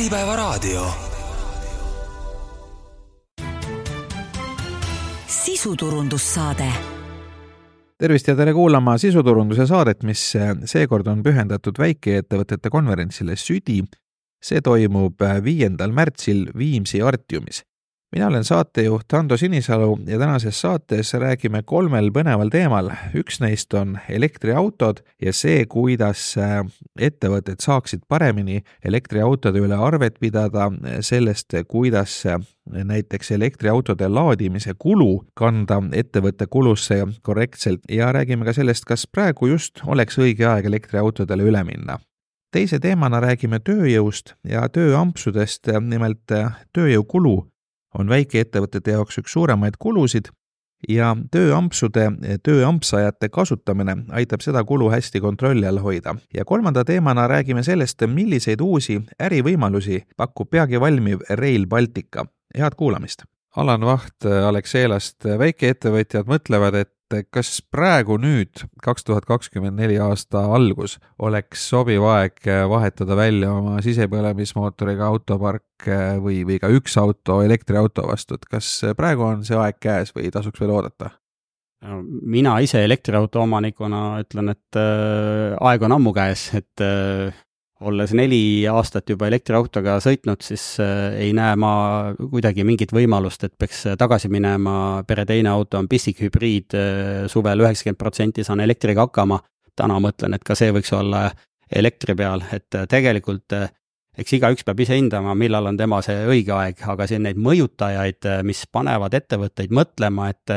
Äripäevaraadio. sisuturundussaade tervist ja tere kuulama sisuturunduse saadet, mis seekord on pühendatud väikeettevõtete konverentsile Südi. see toimub viiendal märtsil Viimsi Artiumis mina olen saatejuht Ando Sinisalu ja tänases saates räägime kolmel põneval teemal. üks neist on elektriautod ja see, kuidas äh, ettevõtted saaksid paremini elektriautode üle arvet pidada, sellest, kuidas äh, näiteks elektriautode laadimise kulu kanda ettevõtte kulusse korrektselt ja räägime ka sellest, kas praegu just oleks õige aeg elektriautodele üle minna teise teemana räägime tööjõust ja tööampsudest, nimelt äh, tööjõukulu on väikeettevõtete jaoks üks suuremaid kulusid ja tööampsude, tööampsajate kasutamine aitab seda kulu hästi kontrolli all hoida. ja kolmanda teemana räägime sellest, milliseid uusi ärivõimalusi pakub peagi valmiv Rail Baltica. head kuulamist! Alan Vaht Alexelast, väikeettevõtjad mõtlevad, et kas praegu nüüd, kaks tuhat kakskümmend neli aasta algus, oleks sobiv aeg vahetada välja oma sisepõlemismootoriga autopark või, või ka üks auto elektriauto vastu, et kas praegu on see aeg käes või tasuks veel oodata? mina ise elektriauto omanikuna ütlen, et äh, aeg on ammu käes, et äh, olles neli aastat juba elektriautoga sõitnud, siis äh, ei näe ma kuidagi mingit võimalust, et peaks tagasi minema, pere teine auto on pistikhübriid, äh, suvel üheksakümmend protsenti saan elektriga hakkama, täna mõtlen, et ka see võiks olla elektri peal, et äh, tegelikult eks igaüks peab ise hindama, millal on tema see õige aeg, aga siin neid mõjutajaid, mis panevad ettevõtteid mõtlema, et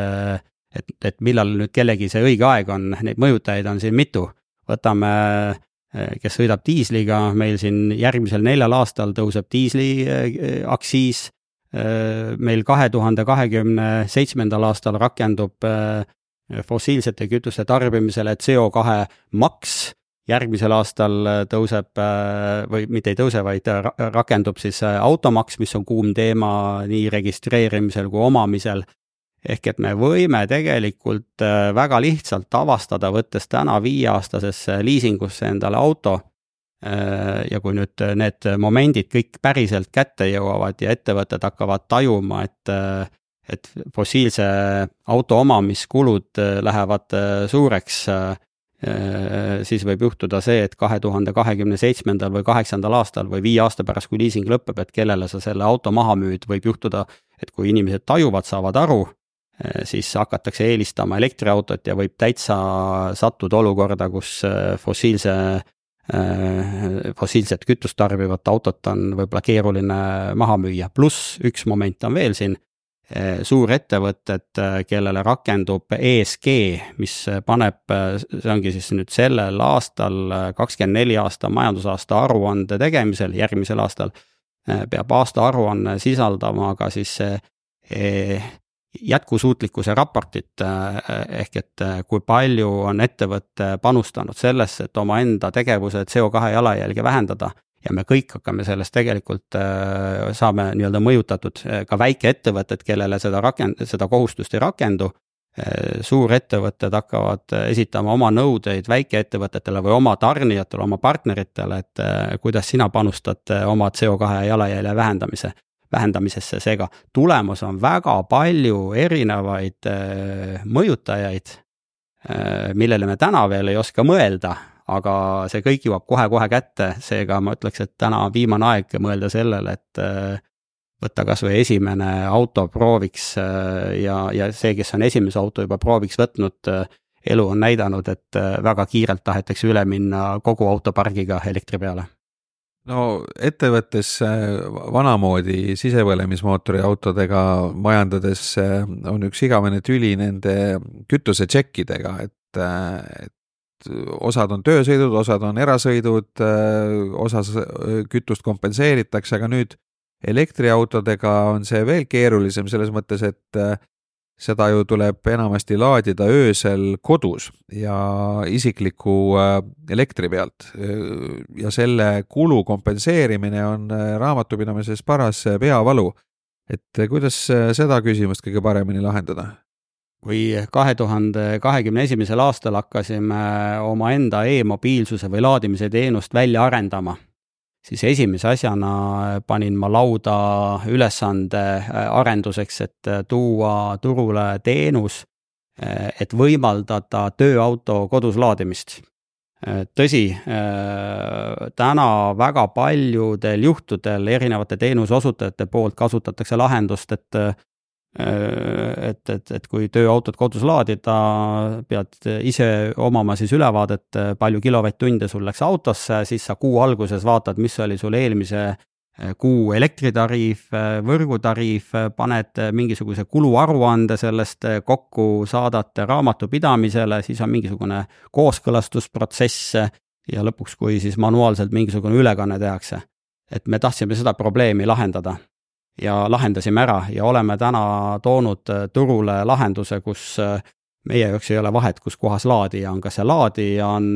et, et millal nüüd kellegi see õige aeg on, neid mõjutajaid on siin mitu. võtame Eh, kes sõidab diisliga, meil siin järgmisel neljal aastal tõuseb diisli eh, aktsiis. Eh, meil kahe tuhande kahekümne seitsmendal aastal rakendub fossiilsete kütuste tarbimisele CO kahe maks. järgmisel aastal tõuseb või mitte ei tõuse, vaid rakendub siis automaks, mis on kuum teema nii registreerimisel kui omamisel ehk et me võime tegelikult äh, väga lihtsalt avastada, võttes täna viieaastasesse liisingusse endale auto äh, ja kui nüüd need momendid kõik päriselt kätte jõuavad ja ettevõtted hakkavad tajuma, et äh, et fossiilse auto omamiskulud lähevad suureks, siis võib juhtuda see, et kahe tuhande kahekümne seitsmendal või kaheksandal aastal või viie aasta pärast, kui liising lõpeb, et kellele sa selle auto maha müüd, võib juhtuda, et kui inimesed tajuvad, saavad aru, siis hakatakse eelistama elektriautot ja võib täitsa sattuda olukorda, kus äh, fossiilse, äh, fossiilset kütust tarbivat autot on võib-olla keeruline maha müüa, pluss üks moment on veel siin, suurettevõtted, kellele rakendub ESG, mis paneb, see ongi siis nüüd sellel aastal, kakskümmend neli aasta majandusaasta aruande tegemisel, järgmisel aastal, peab aastaaruanne sisaldama ka siis jätkusuutlikkuse raportit, äh, ehk et äh, kui palju on ettevõte panustanud sellesse, et omaenda tegevuse CO2 jalajälge vähendada. Ja me kõik hakkame sellest tegelikult, äh, saame nii-öelda mõjutatud, ka väikeettevõtted, kellele seda rakend-, seda kohustust ei rakendu, suurettevõtted hakkavad esitama oma nõudeid väikeettevõtetele või oma tarnijatele, oma partneritele, et kuidas sina panustad oma CO2 jalajälje vähendamise vähendamisesse, seega tulemas on väga palju erinevaid äh, mõjutajaid, äh, millele me täna veel ei oska mõelda, aga see kõik jõuab kohe-kohe kätte, seega ma ütleks, et täna on viimane aeg mõelda sellele, et äh, võtta kas või esimene auto prooviks ja, ja see, kes on esimese auto juba prooviks võtnud, elu on näidanud, et väga kiirelt tahetakse üle minna kogu autopargiga elektri peale no ettevõttes äh, vanamoodi sisepõlemismootori autodega majandades äh, on üks igavene tüli nende kütusetšekkidega, et, äh, et osad on töösõidud, osad on erasõidud, osas kütust kompenseeritakse, aga nüüd elektriautodega on see veel keerulisem selles mõttes, et seda ju tuleb enamasti laadida öösel kodus ja isikliku äh, elektri pealt. ja selle kulu kompenseerimine on äh, raamatupidamises paras äh, peavalu. et kuidas seda küsimust kõige paremini lahendada? kui kahe tuhande kahekümne esimesel aastal hakkasime omaenda e-mobiilsuse või laadimise teenust välja arendama, siis esimese asjana panin ma lauda ülesande arenduseks, et tuua turule teenus, et võimaldada tööauto kodus laadimist. Tõsi, täna väga paljudel juhtudel erinevate teenuseosutajate poolt kasutatakse lahendust, et et, et, et kui tööautot kodus laadida, pead ise omama siis ülevaadet, palju kilovatt-tunde sul läks autosse, siis sa kuu alguses vaatad, mis oli sul eelmise kuu elektritariif, võrgutariif, paned mingisuguse kuluaruande sellest kokku, saadad raamatupidamisele, siis on mingisugune kooskõlastusprotsess ja lõpuks, kui siis manuaalselt mingisugune ülekanne tehakse. et me tahtsime seda probleemi lahendada ja lahendasime ära ja oleme täna toonud turule lahenduse, kus meie jaoks ei ole vahet, kus kohas laadija on, kas see laadija on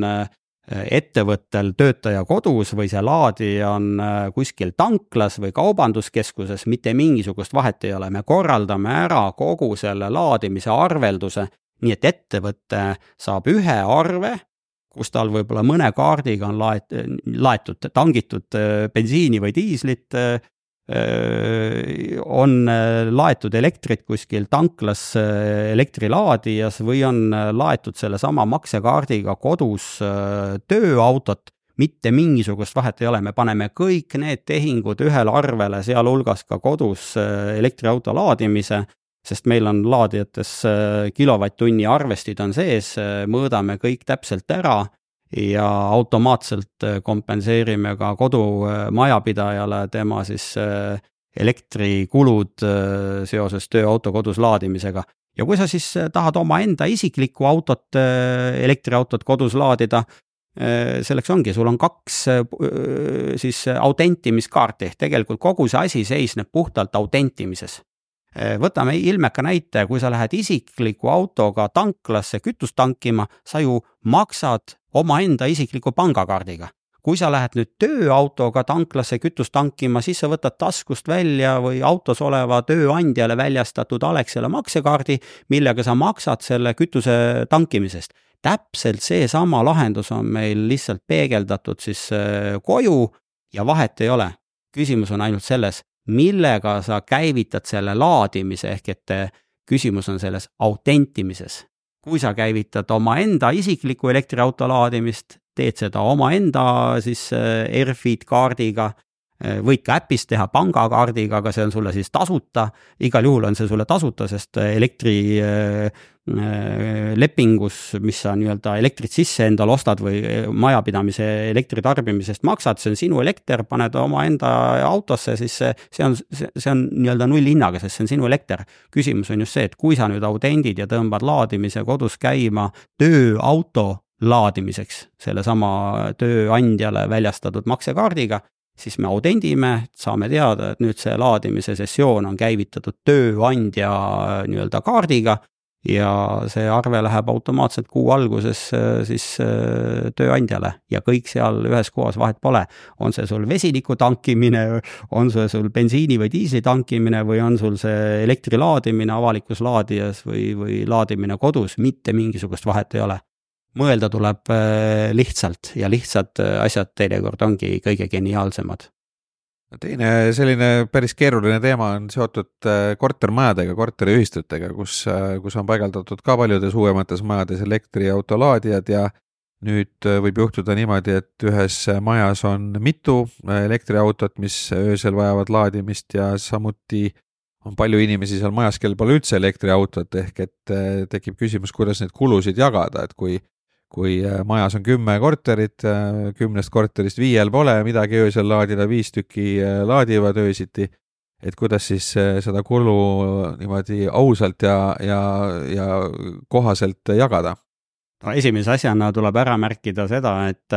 ettevõttel töötaja kodus või see laadija on äh, kuskil tanklas või kaubanduskeskuses, mitte mingisugust vahet ei ole, me korraldame ära kogu selle laadimise arvelduse, nii et ettevõte saab ühe arve, kus tal võib-olla mõne kaardiga on laet-, laetud, tangitud äh, bensiini või diislit, äh, on laetud elektrit kuskil tanklas elektrilaadijas või on laetud sellesama maksekaardiga kodus tööautot, mitte mingisugust vahet ei ole, me paneme kõik need tehingud ühele arvele, sealhulgas ka kodus elektriauto laadimise, sest meil on laadijates kilovatt-tunni arvestid on sees, mõõdame kõik täpselt ära ja automaatselt äh, kompenseerime ka kodumajapidajale äh, tema siis äh, elektrikulud seoses tööauto kodus laadimisega. ja kui sa siis tahad omaenda isiklikku autot, elektriautot kodus laadida, selleks ongi, sul on kaks siis autentimiskaarti, ehk tegelikult kogu see asi seisneb puhtalt autentimises võtame ilmeka näite, kui sa lähed isikliku autoga tanklasse kütust tankima, sa ju maksad omaenda isikliku pangakaardiga. kui sa lähed nüüd tööautoga tanklasse kütust tankima, siis sa võtad taskust välja või autos oleva tööandjale väljastatud Alexela maksekaardi, millega sa maksad selle kütuse tankimisest. täpselt seesama lahendus on meil lihtsalt peegeldatud siis äh, koju ja vahet ei ole. küsimus on ainult selles, millega sa käivitad selle laadimise, ehk et äh, küsimus on selles autentimises kui sa käivitad omaenda isikliku elektriauto laadimist, teed seda omaenda siis äh, Airfeed kaardiga, võid ka äpist teha pangakaardiga, aga see on sulle siis tasuta, igal juhul on see sulle tasuta, sest äh, elektri Äh, lepingus, mis sa nii-öelda elektrit sisse endale ostad või majapidamise elektritarbimisest maksad, see on sinu elekter, paned omaenda autosse, siis see, see on, see on nii-öelda nullhinnaga, sest see on sinu elekter. küsimus on just see, et kui sa nüüd autendid ja tõmbad laadimise kodus käima tööauto laadimiseks sellesama tööandjale väljastatud maksekaardiga, siis me audendime, saame teada, et nüüd see laadimise sessioon on käivitatud tööandja nii-öelda kaardiga ja see arve läheb automaatselt kuu alguses äh, siis äh, tööandjale ja kõik seal ühes kohas, vahet pole. on see sul vesiniku tankimine, on see sul bensiini või diisli tankimine või on sul see elektri laadimine avalikus laadijas või, või laadimine kodus, mitte mingisugust vahet ei ole. Mõelda tuleb äh, lihtsalt ja lihtsad asjad teinekord ongi kõige geniaalsemad. Teine selline päris keeruline teema on seotud äh, kortermajadega, korteriühistutega, kus, äh, kus on paigaldatud ka paljudes uuemates majades elektriautolaadijad ja nüüd äh, võib juhtuda niimoodi, et ühes majas on mitu elektriautot, mis öösel vajavad laadimist ja samuti on palju inimesi seal majas, kellel pole üldse elektriautot, ehk et tekib küsimus, kuidas neid kulusid jagada, et kui kui äh, majas on kümme korterit, äh, kümnest korterist viiel pole midagi öösel laadida, viis tükki äh, laadivad öösiti, et kuidas siis seda kulu niimoodi ausalt ja, ja, ja kohaselt jagada? no esimese asjana tuleb ära märkida seda, et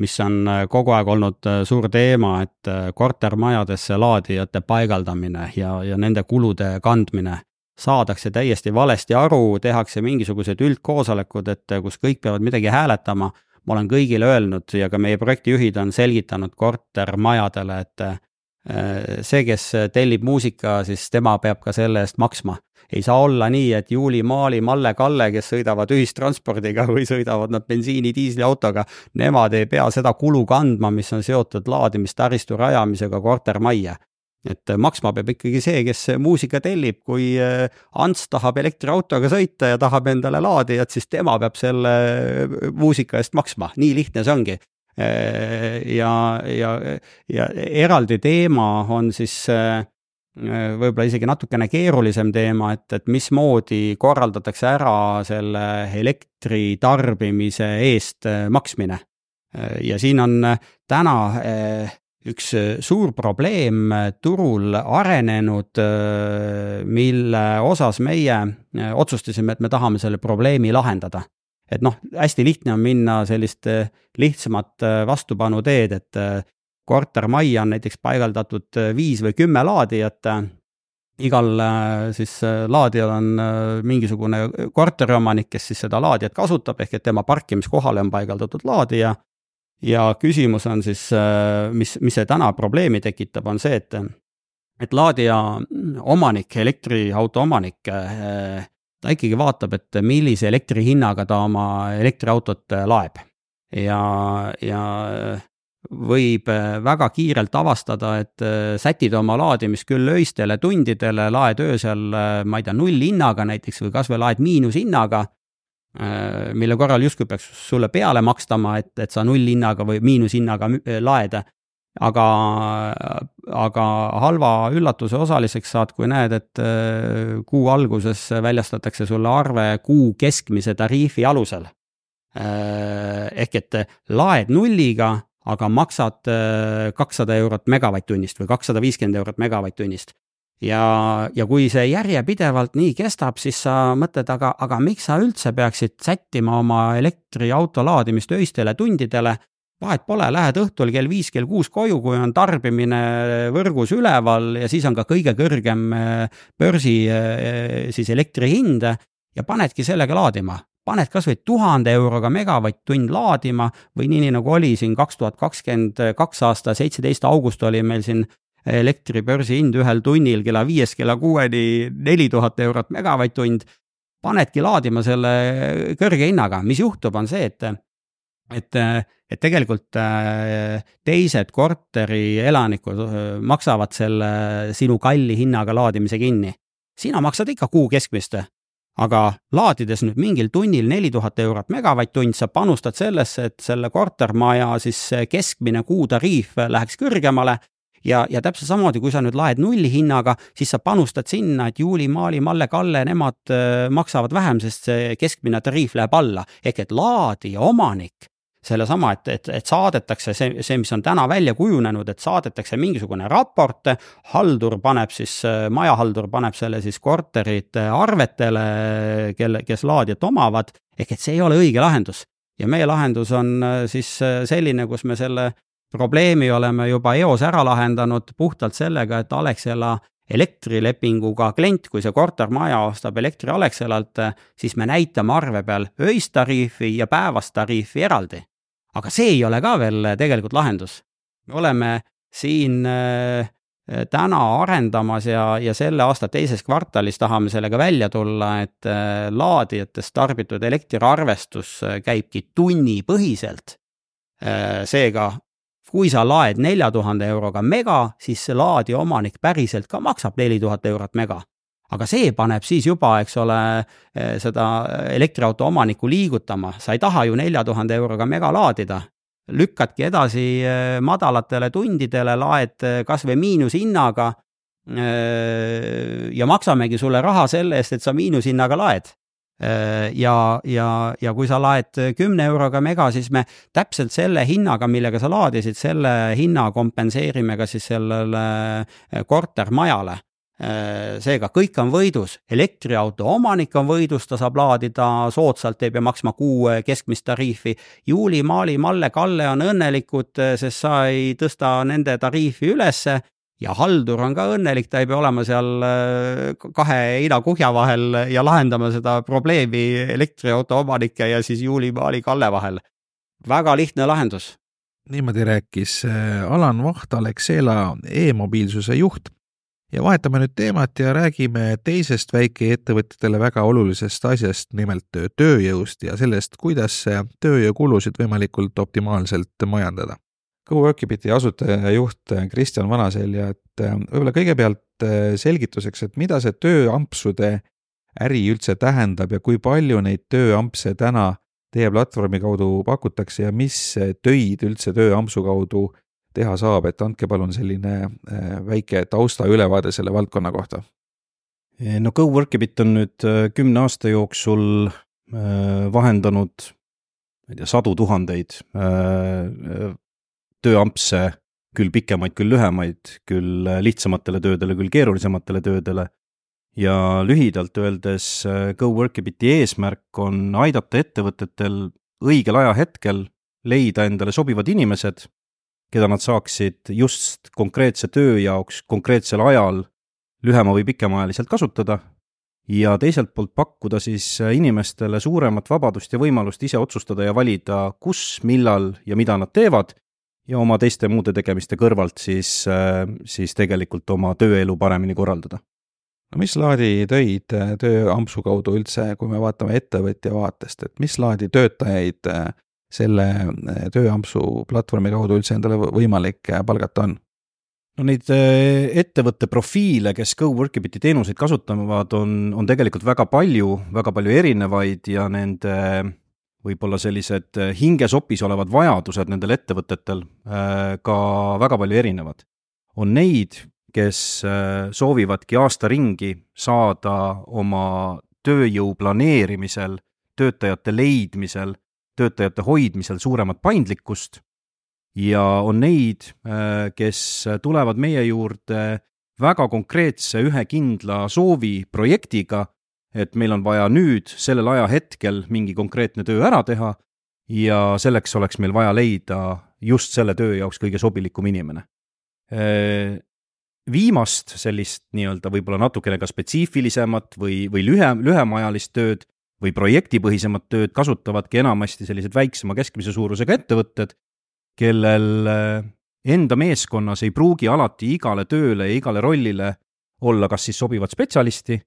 mis on kogu aeg olnud suur teema, et kortermajadesse laadijate paigaldamine ja, ja nende kulude kandmine saadakse täiesti valesti aru, tehakse mingisugused üldkoosolekud, et kus kõik peavad midagi hääletama. ma olen kõigile öelnud ja ka meie projektijuhid on selgitanud kortermajadele, et see, kes tellib muusika, siis tema peab ka selle eest maksma. ei saa olla nii, et Juuli, Maali, Malle, Kalle, kes sõidavad ühistranspordiga või sõidavad nad bensiini, diisliautoga, nemad ei pea seda kulu kandma, mis on seotud laadimistaristu rajamisega kortermajja et maksma peab ikkagi see, kes muusika tellib, kui äh, Ants tahab elektriautoga sõita ja tahab endale laadijat, siis tema peab selle muusika eest maksma, nii lihtne see ongi. Äh, ja, ja, ja eraldi teema on siis äh, võib-olla isegi natukene keerulisem teema, et, et mismoodi korraldatakse ära selle elektri tarbimise eest maksmine. ja siin on täna üks äh, suur probleem äh, turul arenenud, äh, mille osas meie otsustasime, et me tahame selle probleemi lahendada. et noh, hästi lihtne on minna sellist lihtsamat vastupanu teed, et kortermajja on näiteks paigaldatud viis või kümme laadijat, igal siis laadijal on mingisugune korteriomanik, kes siis seda laadijat kasutab, ehk et tema parkimiskohale on paigaldatud laadija ja küsimus on siis, äh, mis, mis see täna probleemi tekitab, on see, et, et laadija omanik, elektriauto omanik, äh, ta ikkagi vaatab, et millise elektrihinnaga ta oma elektriautot äh, laeb. ja, ja võib väga kiirelt avastada, et sätid oma laadimist küll öistele tundidele, laed öösel, ma ei tea, nullhinnaga näiteks või kasvõi laed miinushinnaga mille korral justkui peaks sulle peale makstama, et, et sa nullhinnaga või miinushinnaga äh, laed. aga, aga halva üllatuse osaliseks saad, kui näed, et äh, kuu alguses väljastatakse sulle arve kuu keskmise tariifi alusel. ehk et laed nulliga, aga maksad kakssada eurot megavatt-tunnist või kakssada viiskümmend eurot megavatt-tunnist ja, ja kui see järjepidevalt nii kestab, siis sa mõtled, aga, aga miks sa üldse peaksid sättima oma elektriauto laadimist öistele tundidele. vahet pole, lähed õhtul kell viis, kell kuus koju, kui on tarbimine võrgus üleval ja siis on ka kõige kõrgem äh, börsi äh, siis elektri hind ja panedki sellega laadima paned kas või tuhande euroga megavatt-tund laadima või nii, nii nagu oli siin kaks tuhat kakskümmend kaks aasta seitseteist august oli meil siin elektri börsihind ühel tunnil kella viiest kella kuueni neli tuhat eurot megavatt-tund, panedki laadima selle kõrge hinnaga, mis juhtub, on see, et et, et tegelikult äh, teised korterielanikud äh, maksavad selle sinu kalli hinnaga laadimise kinni. sina maksad ikka kuu keskmist, aga laadides nüüd mingil tunnil neli tuhat eurot megavatt-tund, sa panustad sellesse, et selle kortermaja siis keskmine kuutariif läheks kõrgemale ja, ja täpselt samamoodi, kui sa nüüd laed nullihinnaga, siis sa panustad sinna, et Juuli, Maali, Malle, Kalle, nemad äh, maksavad vähem, sest see keskmine tariif läheb alla. ehk et laadija omanik sellesama, et, et, et saadetakse see, see, mis on täna välja kujunenud, et saadetakse mingisugune raport, haldur paneb siis, äh, majahaldur paneb selle siis korterite arvetele, kelle, kes laadijat omavad, ehk et see ei ole õige lahendus. ja meie lahendus on äh, siis selline, kus me selle probleemi oleme juba eos ära lahendanud puhtalt sellega, et Alexela elektrilepinguga klient, kui see kortermaja ostab elektri Alexelalt, siis me näitame arve peal öist tariifi ja päevast tariifi eraldi. aga see ei ole ka veel tegelikult lahendus. me oleme siin äh, täna arendamas ja, ja selle aasta teises kvartalis tahame sellega välja tulla, et äh, laadijatest tarbitud elektriarvestus käibki tunnipõhiselt. Äh, seega kui sa laed nelja tuhande euroga mega, siis see laadija omanik päriselt ka maksab neli tuhat eurot mega. aga see paneb siis juba, eks ole, eh, seda elektriauto omanikku liigutama, sa ei taha ju nelja tuhande euroga mega laadida. lükkadki edasi eh, madalatele tundidele, laed eh, kas või miinushinnaga ja maksamegi sulle raha selle eest, et sa miinushinnaga laed ja, ja, ja kui sa laed kümne euroga mega, siis me täpselt selle hinnaga, millega sa laadisid, selle hinna kompenseerime ka siis sellele äh, kortermajale. Äh, seega kõik on võidus, elektriauto omanik on võidus, ta saab laadida soodsalt, ei pea maksma kuu keskmist tariifi. Juuli, Maali, Malle, Kalle on õnnelikud, sest sa ei tõsta nende tariifi ülesse ja haldur on ka õnnelik, ta ei pea olema seal äh, kahe heinakuhja vahel ja lahendama seda probleemi elektriauto omanike ja siis Juuli-Maali Kalle vahel. väga lihtne lahendus. niimoodi rääkis äh, Alan Vaht, Alexela e-mobiilsuse juht ja vahetame nüüd teemat ja räägime teisest väikeettevõtjatele väga olulisest asjast, nimelt tööjõust ja sellest, kuidas tööjõukulusid võimalikult optimaalselt majandada. GoWorkibiti asutaja ja juht Kristjan Vanaselja, et äh, võib-olla kõigepealt äh, selgituseks, et mida see tööampsude äri üldse tähendab ja kui palju neid tööampse täna teie platvormi kaudu pakutakse ja mis töid üldse tööampsu kaudu teha saab, et andke palun selline äh, väike taustaülevaade selle valdkonna kohta. no GoWorkibit on nüüd äh, kümne aasta jooksul äh, vahendanud, ma ei tea, sadu tuhandeid tööampse, küll pikemaid, küll lühemaid, küll lihtsamatele töödele, küll keerulisematele töödele. Ja lühidalt öeldes GoWorkibiti eesmärk on aidata ettevõtetel õigel ajahetkel leida endale sobivad inimesed keda nad saaksid just konkreetse töö jaoks konkreetsel ajal lühema või pikemaajaliselt kasutada ja teiselt poolt pakkuda siis inimestele suuremat vabadust ja võimalust ise otsustada ja valida, kus, millal ja mida nad teevad ja oma teiste muude tegemiste kõrvalt siis, siis tegelikult oma tööelu paremini korraldada. no mis laadi töid tööampsu kaudu üldse, kui me vaatame ettevõtja vaatest, et mis laadi töötajaid selle eh, tööampsu platvormi kaudu üldse endale võimalik palgata on? no neid ettevõtte profiile, kes GoWorkibiti teenuseid kasutavad, on, on tegelikult väga palju, väga palju erinevaid ja nende võib-olla sellised hingesopis olevad vajadused nendel ettevõtetel ka väga palju erinevad. on neid, kes soovivadki aasta ringi saada oma tööjõu planeerimisel, töötajate leidmisel töötajate hoidmisel suuremat paindlikkust ja on neid, äh, kes tulevad meie juurde väga konkreetse ühe kindla soovi projektiga, et meil on vaja nüüd sellel ajahetkel mingi konkreetne töö ära teha ja selleks oleks meil vaja leida just selle töö jaoks kõige sobilikum inimene. Äh, viimast sellist nii-öelda võib-olla natukene ka spetsiifilisemat või, või lühem, lühemaajalist tööd või projektipõhisemat tööd kasutavadki enamasti sellised väiksema keskmise suurusega ettevõtted, kellel eh, enda meeskonnas ei pruugi alati igale tööle ja igale rollile olla kas siis sobivat spetsialisti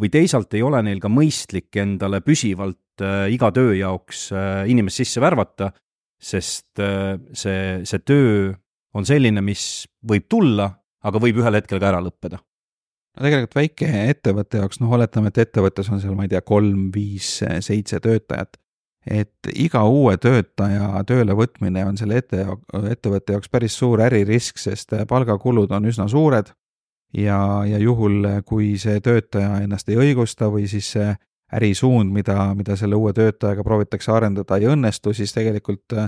või teisalt ei ole neil ka mõistlik endale püsivalt äh, iga töö jaoks äh, inimest sisse värvata, sest äh, see, see töö on selline, mis võib tulla, aga võib ühel hetkel ka ära lõppeda no tegelikult väike ettevõtte jaoks, noh, oletame, et ettevõttes on seal, ma ei tea, kolm, viis, seitse töötajat. et iga uue töötaja tööle võtmine on selle ette, ettevõtte jaoks päris suur äririsk, sest palgakulud on üsna suured. Ja, ja juhul, kui see töötaja ennast ei õigusta või siis see ärisuund, mida, mida selle uue töötajaga proovitakse arendada, ei õnnestu, siis tegelikult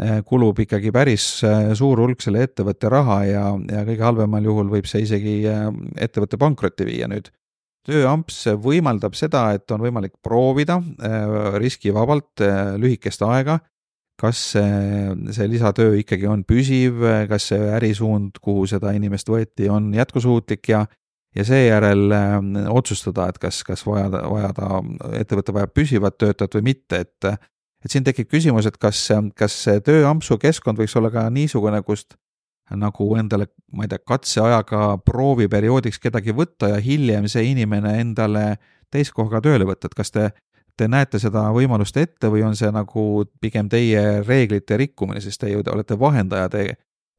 Eh, kulub ikkagi päris eh, suur hulk selle ettevõtte raha ja, ja kõige halvemal juhul võib see isegi eh, ettevõtte pankrotti viia nüüd. tööamps võimaldab seda, et on võimalik proovida riskivabalt lühikest aega, kas see, lisatöö ikkagi on püsiv, kas see ärisuund, kuhu seda inimest võeti, on jätkusuutlik ja ja seejärel otsustada, et kas, kas vajada, vajada, ettevõte vajab püsivat töötajat või mitte, et et siin tekib küsimus, et kas, kas see tööampsu keskkond võiks olla ka niisugune, kust nagu endale, ma ei tea, katseajaga prooviperioodiks kedagi võtta ja hiljem see inimene endale teist kohaga tööle võtta, et kas te, te näete seda võimalust ette või on see nagu pigem teie reeglite rikkumine, sest te ju olete vahendaja, te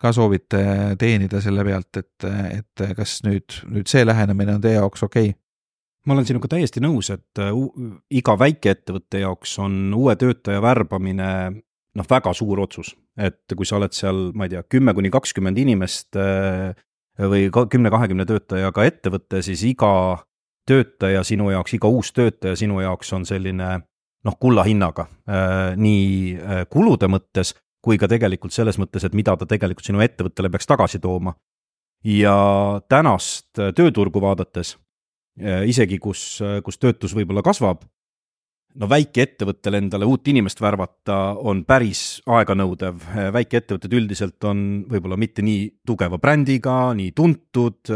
ka soovite teenida selle pealt, et, et kas nüüd, nüüd see lähenemine on teie jaoks okei okay?? ma olen sinuga täiesti nõus, et äh, iga väikeettevõtte jaoks on uue töötaja värbamine noh, väga suur otsus, et kui sa oled seal, ma ei tea, kümme kuni kakskümmend inimest äh, või kümne-kahekümne töötajaga ettevõte, siis iga töötaja sinu jaoks, iga uus töötaja sinu jaoks on selline noh, kulla hinnaga äh, nii kulude mõttes kui ka tegelikult selles mõttes, et mida ta tegelikult sinu ettevõttele peaks tagasi tooma. ja tänast tööturgu vaadates Äh, isegi kus, äh, kus töötus võib-olla kasvab, no väikeettevõttel endale uut inimest värvata on päris aeganõudev, väikeettevõtted üldiselt on võib-olla mitte nii tugeva brändiga, nii tuntud,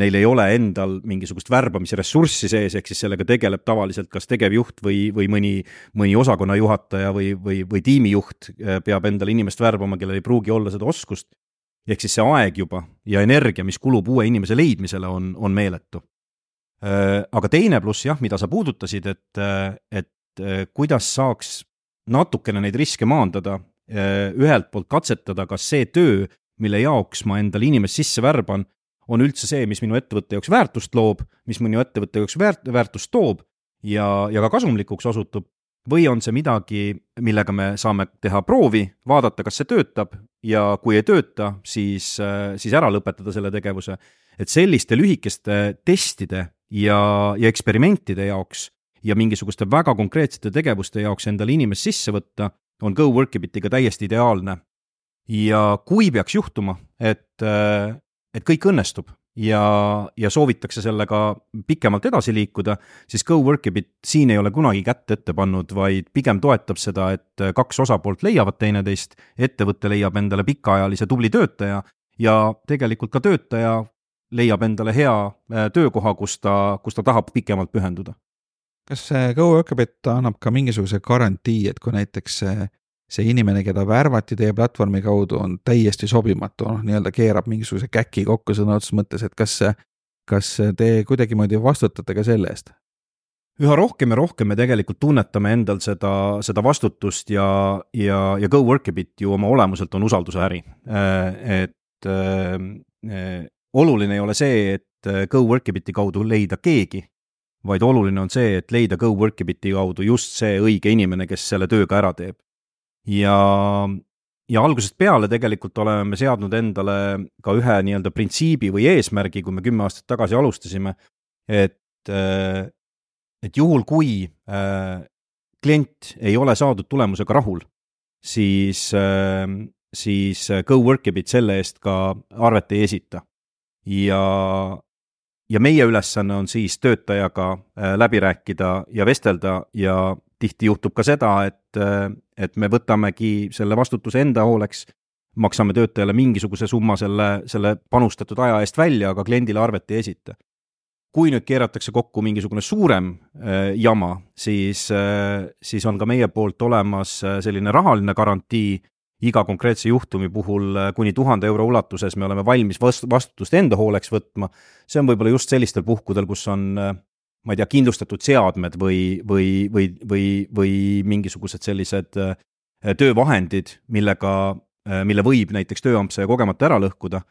neil ei ole endal mingisugust värbamise ressurssi sees, ehk siis sellega tegeleb tavaliselt kas tegevjuht või, või mõni, mõni osakonna juhataja või, või, või tiimijuht peab endale inimest värbama, kellel ei pruugi olla seda oskust. ehk siis see aeg juba ja energia, mis kulub uue inimese leidmisele, on, on meeletu Äh, aga teine pluss jah, mida sa puudutasid, et, äh, et äh, kuidas saaks natukene neid riske maandada, ühelt poolt katsetada, kas see töö, mille jaoks ma endale inimest sisse värban, on üldse see, mis minu ettevõtte jaoks väärtust loob, mis minu ettevõtte jaoks väärt-, väärtust toob ja, ja ka kasumlikuks osutub, või on see midagi, millega me saame teha proovi, vaadata, kas see töötab ja kui ei tööta, siis, siis ära lõpetada selle tegevuse. et selliste lühikeste testide ja, ja eksperimentide jaoks ja mingisuguste väga konkreetsete tegevuste jaoks endale inimest sisse võtta, on GoWorkibitiga täiesti ideaalne. ja kui peaks juhtuma, et, et kõik õnnestub ja, ja soovitakse sellega pikemalt edasi liikuda, siis GoWorkibit siin ei ole kunagi kätt ette pannud, vaid pigem toetab seda, et kaks osapoolt leiavad teineteist, ettevõte leiab endale pikaajalise tubli töötaja ja tegelikult ka töötaja leiab endale hea äh, töökoha, kus ta, kus ta tahab pikemalt pühenduda. kas GoWorkabit annab ka mingisuguse garantii, et kui näiteks see, see inimene, keda värvati teie platvormi kaudu, on täiesti sobimatu, noh, nii-öelda keerab mingisuguse käki kokku sõna otseses mõttes, et kas, kas te kuidagimoodi vastutate ka selle eest? üha rohkem ja rohkem me tegelikult tunnetame endal seda, seda vastutust ja, ja, ja GoWorkabit ju oma olemuselt on usalduse äri. Äh, et äh, oluline ei ole see, et äh, GoWorkibiti kaudu leida keegi, vaid oluline on see, et leida GoWorkibiti kaudu just see õige inimene, kes selle töö ka ära teeb. ja, ja algusest peale tegelikult oleme me seadnud endale ka ühe nii-öelda printsiibi või eesmärgi, kui me kümme aastat tagasi alustasime, et, äh, et juhul, kui äh, klient ei ole saadud tulemusega rahul, siis, siis GoWorkibit selle eest ka arvet ei esita ja, ja meie ülesanne on siis töötajaga äh, läbi rääkida ja vestelda ja tihti juhtub ka seda, et, äh, et me võtamegi selle vastutuse enda hooleks, maksame töötajale mingisuguse summa selle, selle panustatud aja eest välja, aga kliendile arvet ei esita. kui nüüd keeratakse kokku mingisugune suurem äh, jama, siis äh,, siis on ka meie poolt olemas äh, selline rahaline garantii iga konkreetse juhtumi puhul äh, kuni tuhande euro ulatuses me oleme valmis vast-, vastutust enda hooleks võtma. see on võib-olla just sellistel puhkudel, kus on äh, ma ei tea, kindlustatud seadmed või, või, või, või, või mingisugused sellised äh, töövahendid, millega, mille võib näiteks tööampse kogemata ära lõhkuda,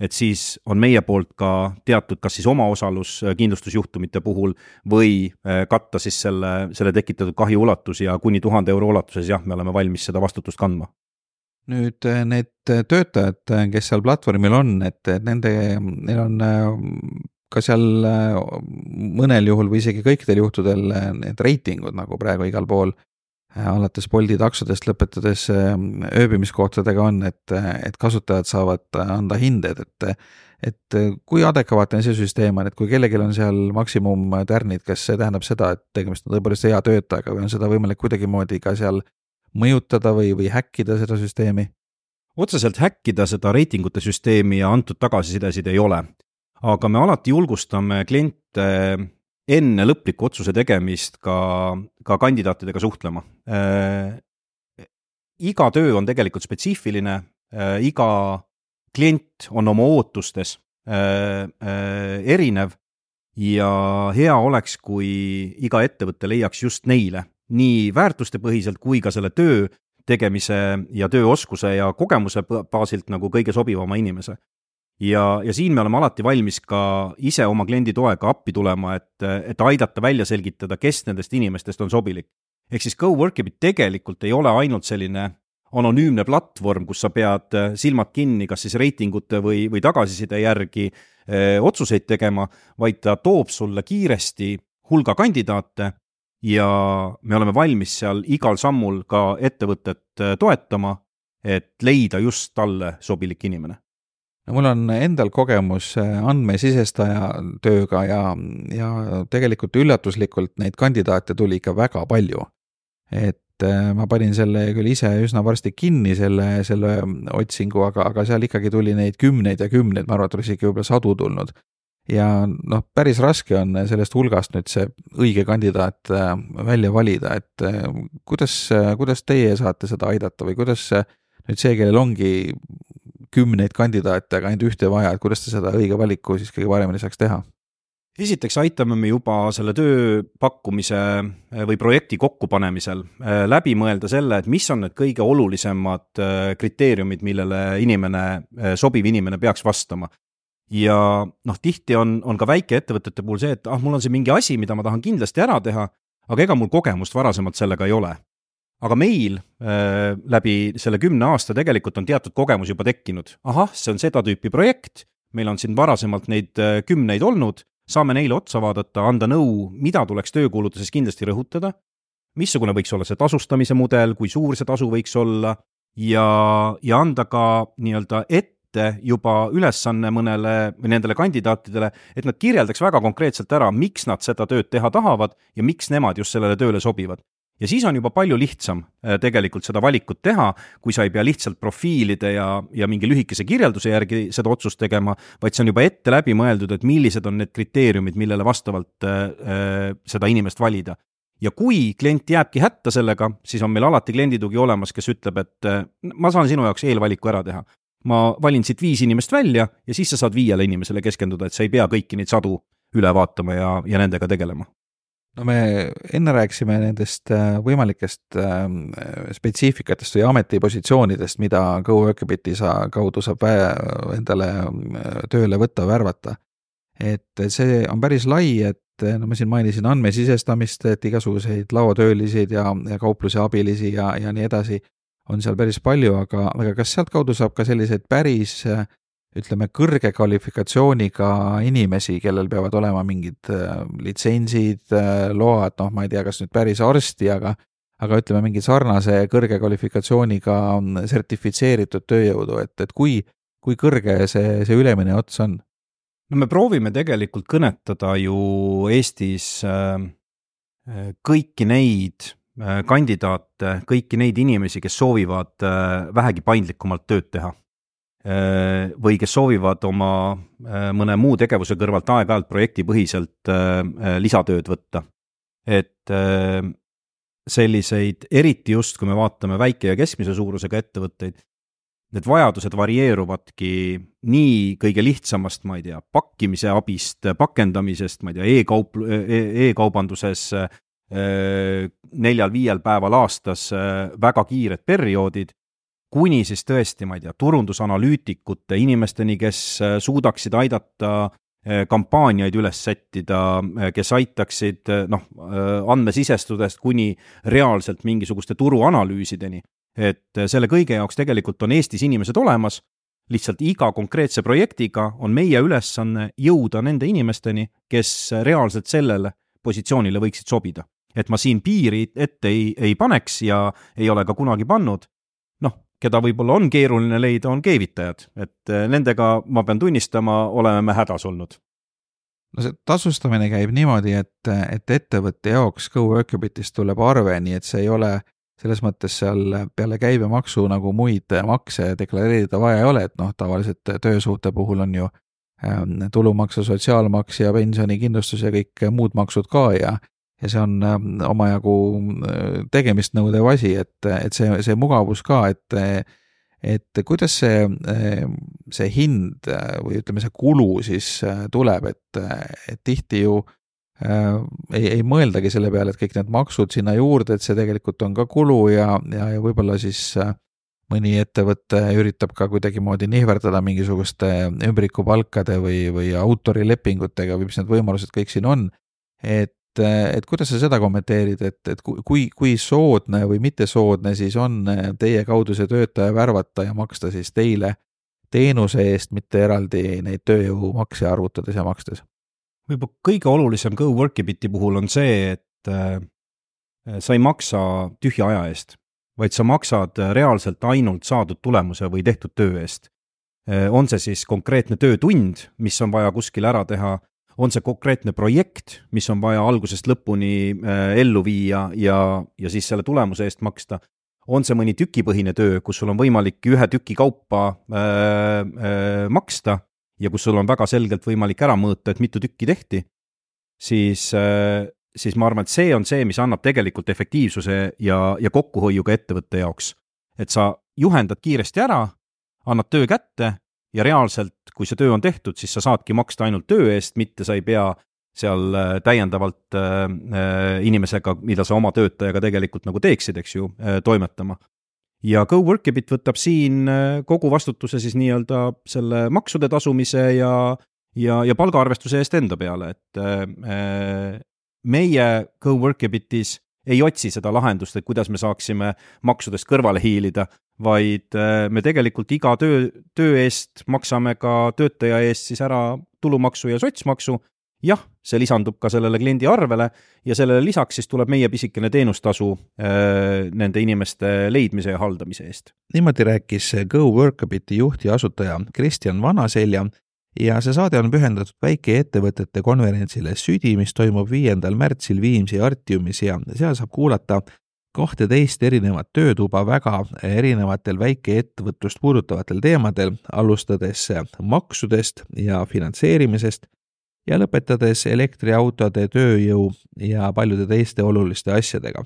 et siis on meie poolt ka teatud, kas siis omaosalus kindlustusjuhtumite puhul või katta siis selle, selle tekitatud kahju ulatus ja kuni tuhande euro ulatuses jah, me oleme valmis seda vastutust kandma nüüd äh, need äh, töötajad, äh, kes seal platvormil on, et, et nende, neil on ka seal mõnel juhul või isegi kõikidel juhtudel need reitingud nagu praegu igal pool, alates Bolti taksodest lõpetades ööbimiskohtadega on, et, et kasutajad saavad anda hinded, et et kui adekvaatne see süsteem on, et kui kellelgi on seal maksimumtärnid, kas see tähendab seda, et tegemist on tõepoolest hea töötajaga või on seda võimalik kuidagimoodi ka seal mõjutada või, või häkkida seda süsteemi? otseselt häkkida seda reitingute süsteemi ja antud tagasisidesid ei ole. aga me alati julgustame kliente enne lõpliku otsuse tegemist ka, ka kandidaatidega suhtlema äh,. iga töö on tegelikult spetsiifiline äh,, iga klient on oma ootustes äh, äh, erinev ja hea oleks, kui iga ettevõte leiaks just neile nii väärtustepõhiselt kui ka selle töö tegemise ja tööoskuse ja kogemuse baasilt nagu kõige sobivama inimese. ja, ja siin me oleme alati valmis ka ise oma kliendi toega appi tulema, et, et aidata välja selgitada, kes nendest inimestest on sobilik. ehk siis GoWorkibit tegelikult ei ole ainult selline anonüümne platvorm, kus sa pead silmad kinni, kas siis reitingute või, või tagasiside järgi öö, eh, otsuseid tegema, vaid ta toob sulle kiiresti hulga kandidaate ja me oleme valmis seal igal sammul ka ettevõtet äh, toetama, et leida just talle sobilik inimene no mul on endal kogemus andmesisestaja tööga ja, ja tegelikult üllatuslikult neid kandidaate tuli ikka väga palju. et ma panin selle küll ise üsna varsti kinni, selle, selle otsingu, aga, aga seal ikkagi tuli neid kümneid ja kümneid, ma arvan, et oleks ikka võib-olla sadu tulnud ja noh, päris raske on sellest hulgast nüüd see õige kandidaat äh, välja valida, et äh, kuidas, kuidas teie saate seda aidata või kuidas nüüd see, kellel ongi kümneid kandidaate, aga ainult ühte vaja, et kuidas te seda õige valiku siis kõige paremini saaks teha? esiteks aitame me juba selle töö pakkumise äh, või projekti kokkupanemisel läbi mõelda selle, et mis on need kõige olulisemad kriteeriumid, millele inimene, sobiv inimene peaks vastama ja noh, tihti on, on ka väikeettevõtete puhul see, et ah, mul on siin mingi asi, mida ma tahan kindlasti ära teha, aga ega mul kogemust varasemalt sellega ei ole. aga meil äh, läbi selle kümne aasta tegelikult on teatud kogemus juba tekkinud. ahah, see on seda tüüpi projekt, meil on siin varasemalt neid äh, kümneid olnud, saame neile otsa vaadata, anda nõu, mida tuleks töökuulutuses kindlasti rõhutada, missugune võiks olla see tasustamise mudel, kui suur see tasu võiks olla ja, ja anda ka nii-öelda ette ette juba ülesanne mõnele või nendele kandidaatidele, et nad kirjeldaks väga konkreetselt ära, miks nad seda tööd teha tahavad ja miks nemad just sellele tööle sobivad. ja siis on juba palju lihtsam äh, tegelikult seda valikut teha, kui sa ei pea lihtsalt profiilide ja, ja mingi lühikese kirjelduse järgi seda otsust tegema, vaid see on juba ette läbi mõeldud, et millised on need kriteeriumid, millele vastavalt äh seda inimest valida ja kui klient jääbki hätta sellega, siis on meil alati klienditugi olemas, kes ütleb, et äh, ma saan sinu jaoks eelvaliku ära teha ma valin siit viis inimest välja ja siis sa saad viiele inimesele keskenduda, et sa ei pea kõiki neid sadu üle vaatama ja, ja nendega tegelema. no me enne rääkisime nendest äh, võimalikest ähm, spetsiifikatest või ametipositsioonidest, mida GoWorkabiti sa kaudu saab endale äh, tööle võtta, värvata. et see on päris lai, et no ma siin mainisin andmesisestamist, et igasuguseid laotöölisi ja, ja kaupluse abilisi ja, ja nii edasi on seal päris palju, aga, aga kas sealtkaudu saab ka selliseid päris ütleme, kõrge kvalifikatsiooniga inimesi, kellel peavad olema mingid litsentsid, load, noh, ma ei tea, kas nüüd päris arsti, aga aga ütleme, mingi sarnase kõrge kvalifikatsiooniga sertifitseeritud tööjõudu, et, et kui, kui kõrge see, see ülemine ots on? no me proovime tegelikult kõnetada ju Eestis äh, kõiki neid kandidaate, kõiki neid inimesi, kes soovivad äh, vähegi paindlikumalt tööd teha. Äh, või kes soovivad oma mõne muu tegevuse kõrvalt aeg-ajalt projektipõhiselt lisatööd võtta. et selliseid, eriti just, kui me vaatame väike ja keskmise suurusega ettevõtteid, need vajadused varieeruvadki nii kõige lihtsamast, ma ei tea, pakkimise abist, pakendamisest, ma ei tea e, e-kaup e, e-kaubanduses neljal-viiel päeval aastas väga kiired perioodid, kuni siis tõesti, ma ei tea, turundusanalüütikute inimesteni, kes suudaksid aidata kampaaniaid üles sättida, kes aitaksid noh, andmesisestudest kuni reaalselt mingisuguste turuanalüüsideni. et selle kõige jaoks tegelikult on Eestis inimesed olemas, lihtsalt iga konkreetse projektiga on meie ülesanne jõuda nende inimesteni, kes reaalselt sellele positsioonile võiksid sobida et ma siin piiri ette ei, ei paneks ja ei ole ka kunagi pannud. noh, keda võib-olla on keeruline leida, on keevitajad, et eh, nendega, ma pean tunnistama, oleme me hädas olnud. no see tasustamine käib niimoodi, et, et ettevõtte jaoks GoWorkabitist tuleb arve, nii et see ei ole selles mõttes seal peale käibemaksu nagu muid makse deklareerida vaja ei ole, et noh, tavaliselt töösuhte puhul on ju ähm, tulumaks ja sotsiaalmaks ja pensionikindlustus ja kõik muud maksud ka ja ja see on ähm, omajagu äh, tegemist nõudev asi, et, et see, see mugavus ka, et et kuidas see, äh, see hind äh, või ütleme, see kulu siis tuleb, et, et tihti ju ei, ei mõeldagi selle peale, et kõik need maksud sinna juurde, et see tegelikult on ka kulu ja, ja, ja võib-olla siis mõni ettevõte üritab ka kuidagimoodi nihverdada mingisuguste ümbrikupalkade või, või autorilepingutega või mis need võimalused kõik siin on. et et kuidas sa seda kommenteerid, et, et kui, kui soodne või mittesoodne siis on teie kaudu see töötaja värvata ja maksta siis teile teenuse eest, mitte eraldi neid tööjõumakse arvutades ja makstes? võib-olla kõige olulisem GoWorkibiti puhul on see, et äh, sa ei maksa tühja aja eest, vaid sa maksad reaalselt ainult saadud tulemuse või tehtud töö eest. on see siis konkreetne töötund, mis on vaja kuskil ära teha, on see konkreetne projekt, mis on vaja algusest lõpuni ellu viia ja, ja siis selle tulemuse eest maksta, on see mõni tükipõhine töö, kus sul on võimalik ühe tüki kaupa äh, äh, maksta ja kus sul on väga selgelt võimalik ära mõõta, et mitu tükki tehti, siis äh,, siis ma arvan, et see on see, mis annab tegelikult efektiivsuse ja, ja kokkuhoiu ka ettevõtte jaoks. et sa juhendad kiiresti ära, annad töö kätte ja reaalselt, kui see töö on tehtud, siis sa saadki maksta ainult töö eest, mitte sa ei pea seal äh, täiendavalt äh, äh, inimesega, mida sa oma töötajaga tegelikult nagu teeksid, eks ju, toimetama. ja GoWorkibit võtab siin kogu vastutuse siis nii-öelda selle maksude tasumise ja, ja, ja palgaarvestuse eest enda peale, et meie GoWorkibitis ei otsi seda lahendust, et kuidas me saaksime maksudest kõrvale hiilida, vaid me tegelikult iga töö, töö eest maksame ka töötaja eest siis ära tulumaksu ja sotsmaksu jah, see lisandub ka sellele kliendi arvele ja sellele lisaks siis tuleb meie pisikene teenustasu äh, nende inimeste leidmise ja haldamise eest. niimoodi rääkis Go Workabiti juht ja asutaja Kristjan Vanaselja ja see saade on pühendatud väikeettevõtete konverentsile Südi, mis toimub viiendal märtsil Viimsi Artiumis ja seal saab kuulata kahteteist erinevat töötuba väga erinevatel väikeettevõtlust puudutavatel teemadel, alustades maksudest ja finantseerimisest ja lõpetades elektriautode, tööjõu ja paljude teiste oluliste asjadega.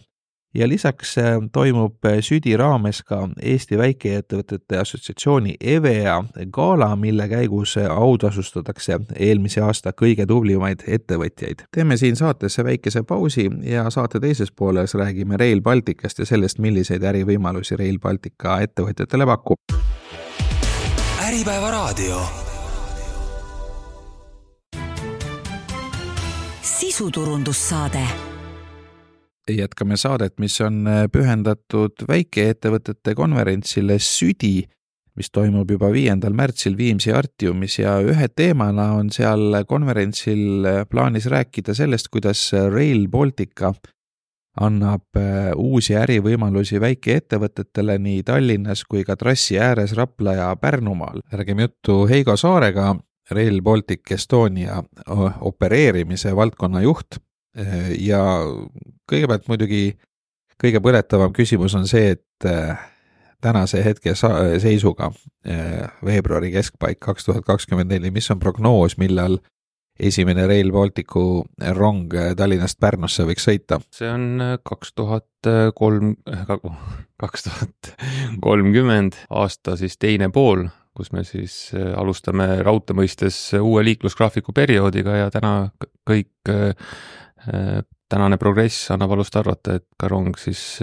Ja lisaks äh, toimub äh, südi raames ka Eesti Väikeettevõtete Assotsiatsiooni EVEA gala, mille käigus äh, autasustatakse eelmise aasta kõige tublimaid ettevõtjaid. teeme siin saatesse väikese pausi ja saate teises pooles räägime Rail Balticust ja sellest, milliseid ärivõimalusi Rail Baltica ettevõtjatele pakub. äripäeva raadio sisuturundussaade. Jätkame saadet, mis on äh, pühendatud väikeettevõtete konverentsile Südi, mis toimub juba viiendal märtsil Viimsi Artiumis ja ühe teemana on seal konverentsil äh, plaanis rääkida sellest, kuidas Rail Baltica annab äh, uusi ärivõimalusi väikeettevõtetele nii Tallinnas kui ka trassi ääres Rapla ja Pärnumaal. räägime juttu Heigo Saarega, Rail Baltic Estonia opereerimise valdkonna juht ja kõigepealt muidugi kõige põletavam küsimus on see, et äh, tänase hetke seisuga äh, veebruari keskpaik kaks tuhat kakskümmend neli, mis on prognoos, millal esimene Rail Balticu rong Tallinnast Pärnusse võiks sõita? see on äh, kaks tuhat kolm, kaks tuhat kolmkümmend aasta siis teine pool kus me siis alustame raudtee mõistes uue liiklusgraafiku perioodiga ja täna kõik, tänane progress annab alust arvata, et ka rong siis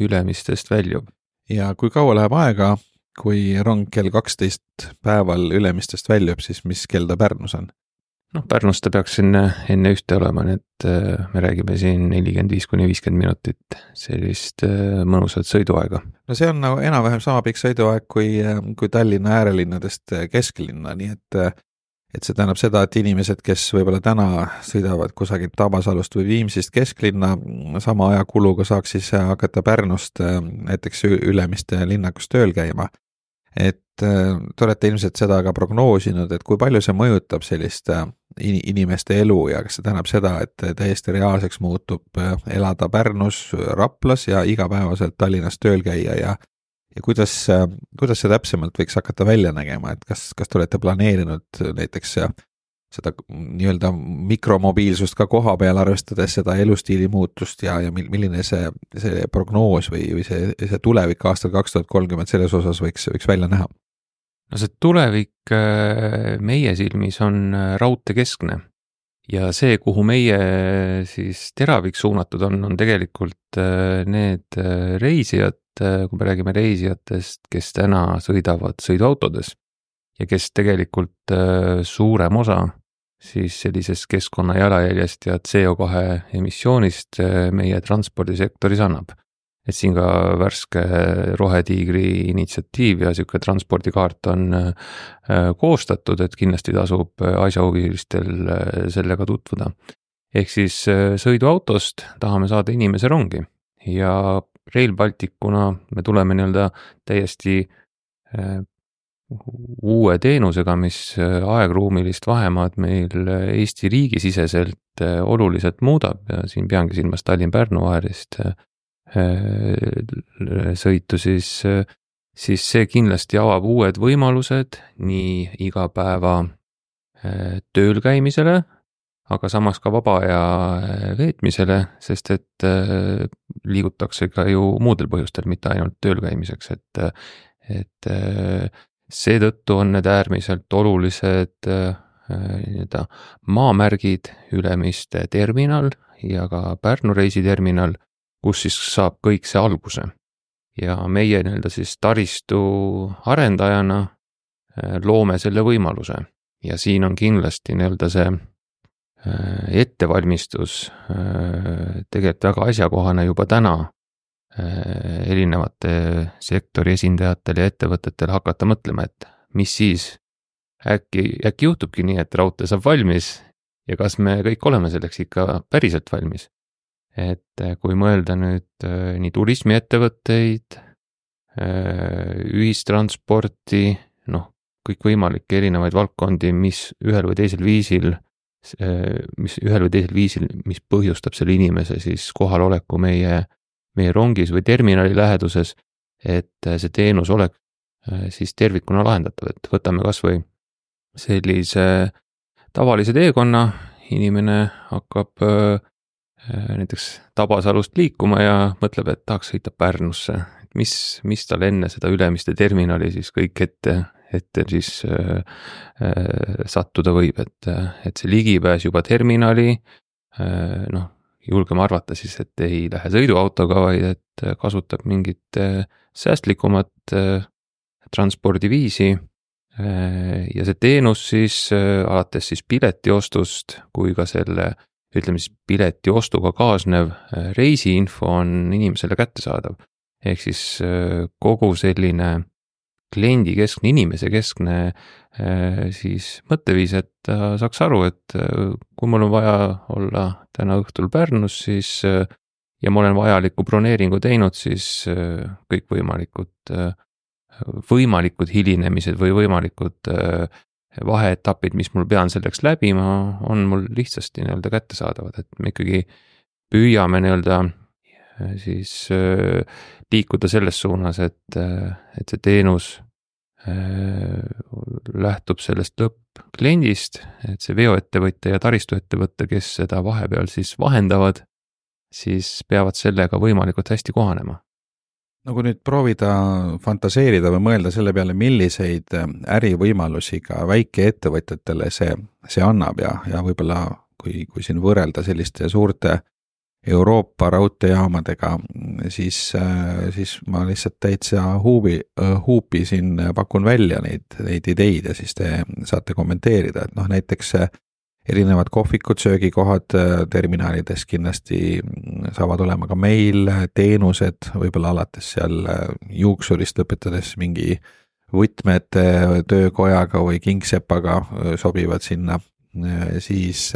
Ülemistest väljub. ja kui kaua läheb aega, kui rong kell kaksteist päeval Ülemistest väljub, siis mis kell ta Pärnus on? noh, Pärnus ta peaks enne, enne ühte olema, nii et äh, me räägime siin nelikümmend viis kuni viiskümmend minutit sellist äh, mõnusat sõiduaega. no see on nagu enam-vähem sama pikk sõiduaeg kui, äh, kui Tallinna äärelinnadest kesklinna, nii et et see tähendab seda, et inimesed, kes võib-olla täna sõidavad kusagilt Tabasalust või Viimsist kesklinna, sama ajakuluga saaks siis hakata Pärnust näiteks Ülemiste linnakus tööl käima. Et äh, te olete ilmselt seda ka prognoosinud, et kui palju see mõjutab sellist äh, inimeste elu ja kas see tähendab seda, et täiesti reaalseks muutub äh, elada Pärnus, Raplas ja igapäevaselt Tallinnas tööl käia ja ja kuidas, kuidas see täpsemalt võiks hakata välja nägema, et kas, kas te olete planeerinud näiteks seda nii-öelda mikromobiilsust ka koha peal, arvestades seda elustiili muutust ja, ja milline see, see prognoos või, või see, see tulevik aastal kaks tuhat kolmkümmend selles osas võiks, võiks välja näha? no see tulevik äh, meie silmis on äh, raudteekeskne ja see, kuhu meie siis teravik suunatud on, on tegelikult äh, need reisijad, kui me räägime reisijatest, kes täna sõidavad sõiduautodes ja kes tegelikult suurem osa siis sellisest keskkonna jalajäljest ja CO2 emissioonist äh, meie transpordisektoris annab. Et siin ka värske Rohetiigri initsiatiiv ja niisugune transpordikaart on äh, koostatud, et kindlasti tasub asjahuvilistel äh, sellega tutvuda. ehk siis sõiduautost tahame saada inimese rongi ja Rail Balticuna me tuleme nii-öelda täiesti uue teenusega, mis aegruumilist vahemaad meil Eesti riigisiseselt oluliselt muudab ja siin peangi silmas Tallinn-Pärnu vahelist sõitu, siis, siis see kindlasti avab uued võimalused nii igapäeva tööl käimisele, aga samas ka vaba aja veetmisele, sest et liigutakse ka ju muudel põhjustel, mitte ainult tööl käimiseks, et, et seetõttu on need äärmiselt olulised nii-öelda maamärgid, Ülemiste terminal ja ka Pärnu reisiterminal, kus siis saab kõik see alguse. ja meie nii-öelda siis taristu arendajana loome selle võimaluse ja siin on kindlasti nii-öelda see ettevalmistus tegelikult väga asjakohane juba täna Äh, erinevate sektori esindajatel ja ettevõtetel hakata mõtlema, et mis siis äkki, äkki juhtubki nii, et raudtee saab valmis ja kas me kõik oleme selleks ikka päriselt valmis. Et äh, kui mõelda nüüd äh, nii turismiettevõtteid, ühistransporti, noh, kõikvõimalikke erinevaid valdkondi, mis ühel või teisel viisil, mis ühel või teisel viisil, mis põhjustab selle inimese siis kohaloleku meie meie rongis või terminali läheduses, et äh, see teenus oleks äh, siis tervikuna lahendatav, et võtame kas või sellise tavalise teekonna, inimene hakkab äh, näiteks Tabasalust liikuma ja mõtleb, et tahaks sõita Pärnusse. mis, mis tal enne seda Ülemiste terminali siis kõik ette, ette siis äh, äh, sattuda võib, et, et see ligipääs juba terminali äh, noh, julgeme arvata siis, et ei lähe sõiduautoga, vaid et kasutab mingit äh, säästlikumat äh, transpordiviisi. Äh, ja see teenus siis alates siis piletiostust kui ka selle ütleme siis pileti ostuga kaasnev reisiinfo on inimesele kättesaadav. ehk siis kogu selline kliendikeskne, inimesekeskne äh, siis mõtteviis, et ta saaks aru, et äh, kui mul on vaja olla täna õhtul Pärnus, siis äh, ja ma olen vajaliku broneeringu teinud, siis kõikvõimalikud, võimalikud hilinemised või võimalikud vaheetapid, mis mul pean selleks läbima, on mul lihtsasti nii-öelda kättesaadavad, et me ikkagi püüame nii-öelda siis liikuda selles suunas, et, et see teenus äh, lähtub sellest lõppkliendist, et see veoettevõtja ja taristuettevõte, kes seda vahepeal siis vahendavad, siis peavad sellega võimalikult hästi kohanema. No kui nüüd proovida fantaseerida või mõelda selle peale, milliseid ärivõimalusi ka väikeettevõtjatele see, see annab ja, ja võib-olla kui, kui siin võrrelda selliste suurte Euroopa raudteejaamadega, siis, siis ma lihtsalt täitsa huubi, huupi siin pakun välja neid, neid ideid ja siis te saate kommenteerida, et noh, näiteks erinevad kohvikud, söögikohad terminalides kindlasti saavad olema ka meil, teenused, võib-olla alates seal juuksurist lõpetades mingi võtmete töökojaga või kingsepaga sobivad sinna, siis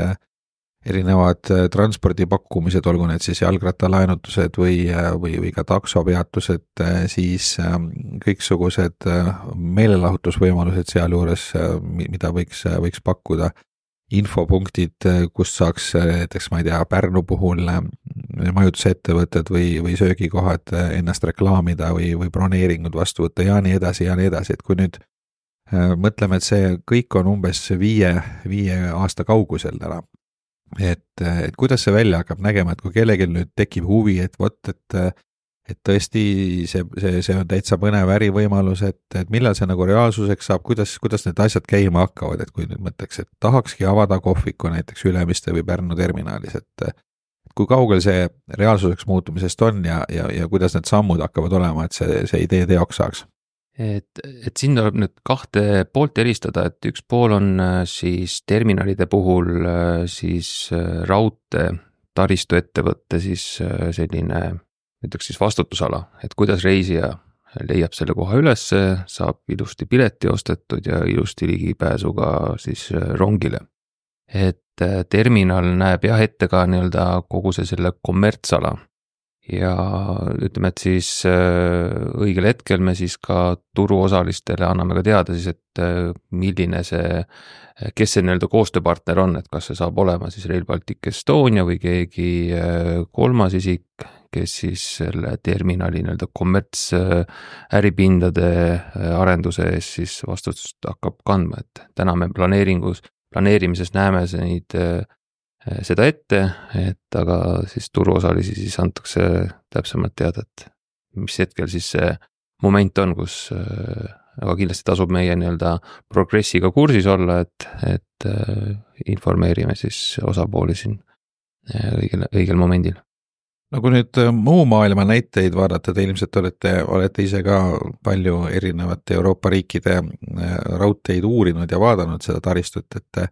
erinevad äh, transpordipakkumised, olgu need siis jalgrattalaenutused või, äh, või, või ka taksopeatused, äh, siis kõiksugused meelelahutusvõimalused sealjuures, mida võiks, võiks pakkuda, infopunktid, kust saaks näiteks, ma ei tea, Pärnu puhul majutusettevõtted või, või söögikohad ennast reklaamida või, või broneeringud vastu võtta ja nii edasi ja nii edasi, et kui nüüd mõtleme, et see kõik on umbes viie, viie aasta kaugusel täna. Et, et kuidas see välja hakkab nägema, et kui kellelgi nüüd tekib huvi, et vot, et et tõesti see, see, see on täitsa põnev ärivõimalus, et, et millal see nagu reaalsuseks saab, kuidas, kuidas need asjad käima hakkavad, et kui nüüd mõtleks, et tahakski avada kohviku näiteks Ülemiste või Pärnu terminalis, et kui kaugel see reaalsuseks muutumisest on ja, ja, ja kuidas need sammud hakkavad olema, et see, see idee teoks saaks? et, et siin tuleb nüüd kahte poolt eristada, et üks pool on äh, siis terminalide puhul äh, siis äh, raudtee taristuettevõtte siis selline, ütleks siis vastutusala, et kuidas reisija leiab selle koha ülesse, saab ilusti pileti ostetud ja ilusti ligipääsu ka siis rongile. et terminal näeb jah ette ka nii-öelda kogu see selle kommertsala ja ütleme, et siis õigel hetkel me siis ka turuosalistele anname ka teada siis, et milline see, kes see nii-öelda koostööpartner on, et kas see saab olema siis Rail Baltic Estonia või keegi kolmas isik, kes siis selle terminali nii-öelda kommertsääripindade arenduse eest siis vastutust hakkab kandma, et täna me planeeringus, planeerimises näeme neid seda ette, et aga siis turuosalisi siis antakse täpsemalt teada, et mis hetkel siis see moment on, kus aga kindlasti tasub meie nii-öelda progressiga kursis olla, et, et informeerime siis osapooli siin õigel, õigel momendil no kui nüüd äh, muu maailma näiteid vaadata, te ilmselt olete, olete ise ka palju erinevate Euroopa riikide äh, raudteid uurinud ja vaadanud seda taristut, et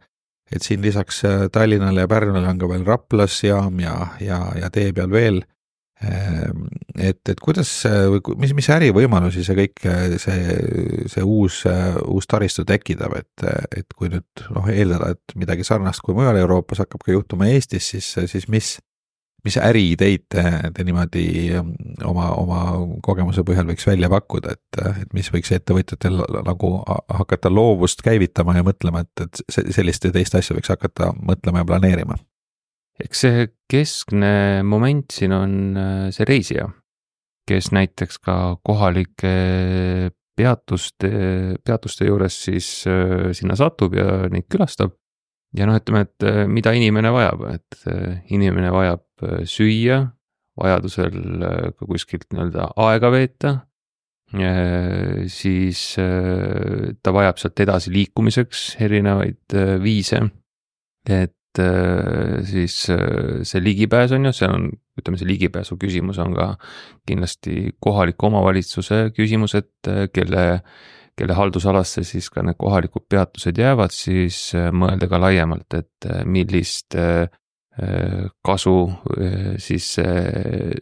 et siin lisaks äh, Tallinnale ja Pärnule on ka veel Raplas jaam ja, ja, ja tee peal veel. et, et kuidas, mis, mis ärivõimalusi see kõik, see, see uus, uus taristu tekitab, et, et kui nüüd noh, eeldada, et midagi sarnast kui mujal Euroopas hakkab ka juhtuma Eestis, siis, siis mis mis äriideid te, te niimoodi ähm, oma, oma kogemuse põhjal võiks välja pakkuda, et, et mis võiks ettevõtjatel nagu hakata loovust käivitama ja mõtlema, et, et sellist ja teist asja võiks hakata mõtlema ja planeerima? eks see keskne moment siin on äh, see reisija, kes näiteks ka kohalike peatuste, peatuste juures siis äh, sinna satub ja neid külastab ja noh, ütleme, et äh, mida inimene vajab, et inimene vajab süüa, vajadusel ka kuskilt nii-öelda aega veeta. siis ta vajab sealt edasi liikumiseks erinevaid viise. et siis see ligipääs on ju, see on, ütleme, see ligipääsu küsimus on ka kindlasti kohaliku omavalitsuse küsimus, et kelle kelle haldusalasse siis ka need kohalikud peatused jäävad, siis äh, mõelda ka laiemalt, et äh, millist äh, kasu siis,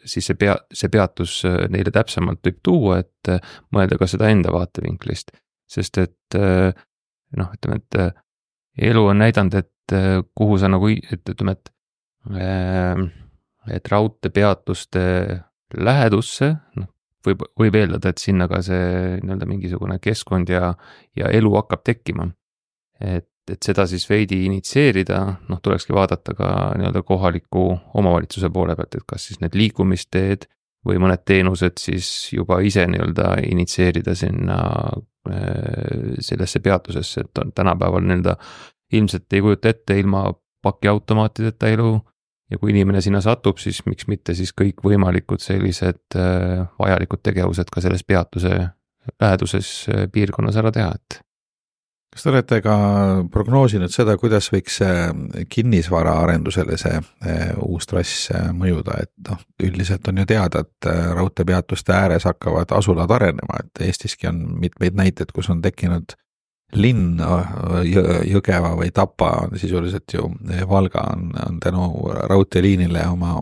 siis see pea, see peatus neile täpsemalt võib tuua, et mõelda ka seda enda vaatevinklist. sest et noh, ütleme, et elu on näidanud, et kuhu sa nagu, et ütleme, et et raudteepeatuste lähedusse, noh võib, võib eeldada, et sinna ka see nii-öelda mingisugune keskkond ja, ja elu hakkab tekkima. et, et seda siis veidi initsieerida, noh, tulekski vaadata ka nii-öelda kohaliku omavalitsuse poole pealt, et kas siis need liikumisteed või mõned teenused siis juba ise nii-öelda initsieerida sinna äh, sellesse peatusesse, et on tänapäeval nii-öelda ilmselt ei kujuta ette ilma pakiautomaatideta elu ja kui inimene sinna satub, siis miks mitte siis kõikvõimalikud sellised äh, vajalikud tegevused ka selles peatuse läheduses äh, piirkonnas ära teha, et. Kas te olete ka prognoosinud seda, kuidas võiks kinnisvaraarendusele see äh, uus trass mõjuda, et noh, üldiselt on ju teada, et raudteepeatuste ääres hakkavad asulad arenema, et Eestiski on mitmeid näiteid, kus on tekkinud linn Jõgeva või Tapa on sisuliselt ju, Valga on, on tänu raudteeliinile oma,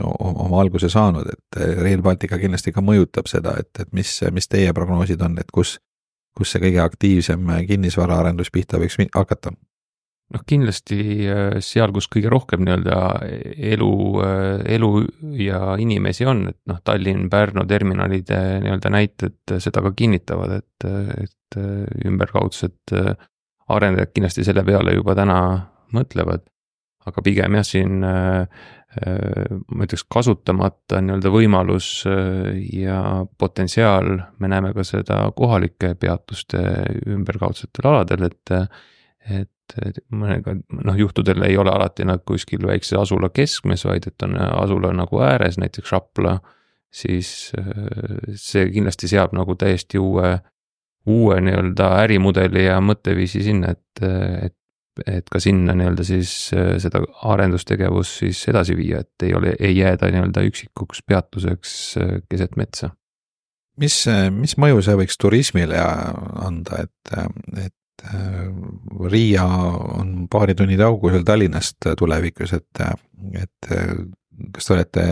oma alguse saanud, et Rail Baltica kindlasti ka mõjutab seda, et, et mis, mis teie prognoosid on, et kus, kus see kõige aktiivsem kinnisvaraarendus pihta võiks hakata? noh, kindlasti äh, seal, kus kõige rohkem nii-öelda elu, äh, elu ja inimesi on, et noh, Tallinn-Pärnu terminalide nii-öelda näited seda ka kinnitavad, et, et äh, ümberkaudsed arendajad kindlasti selle peale juba täna mõtlevad. aga pigem jah, siin ma ütleks kasutamata nii-öelda võimalus ja potentsiaal, me näeme ka seda kohalike peatuste ümberkaudsetel aladel, et et et mõnega noh, juhtudel ei ole alati nad kuskil väikse asula keskmes, vaid et on asula nagu ääres, näiteks Rapla. siis äh, see kindlasti seab nagu täiesti uue, uue nii-öelda ärimudeli ja mõtteviisi sinna, et, et et ka sinna nii-öelda siis äh, seda arendustegevust siis edasi viia, et ei ole, ei jääda nii-öelda üksikuks peatuseks äh, keset metsa mis, mis mõju see võiks turismile anda, et, et Äh, Riia on paari tunni kaugusel Tallinnast tulevikus, et, et kas te olete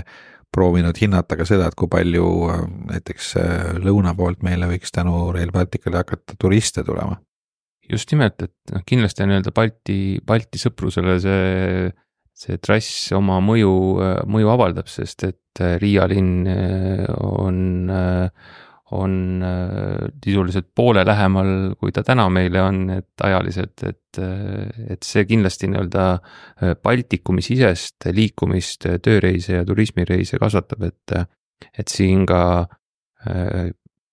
proovinud hinnata ka seda, et kui palju äh, näiteks äh, lõuna poolt meile võiks tänu Rail Balticule hakata turiste tulema? Just nimelt, et noh, kindlasti nii-öelda Balti, Balti sõprusele see see trass oma mõju, mõju avaldab, sest et Riia linn on on sisuliselt poole lähemal, kui ta täna meile on, et ajaliselt, et, et see kindlasti nii-öelda Baltikumi sisest liikumist, tööreise ja turismireise kasvatab, et, et siin ka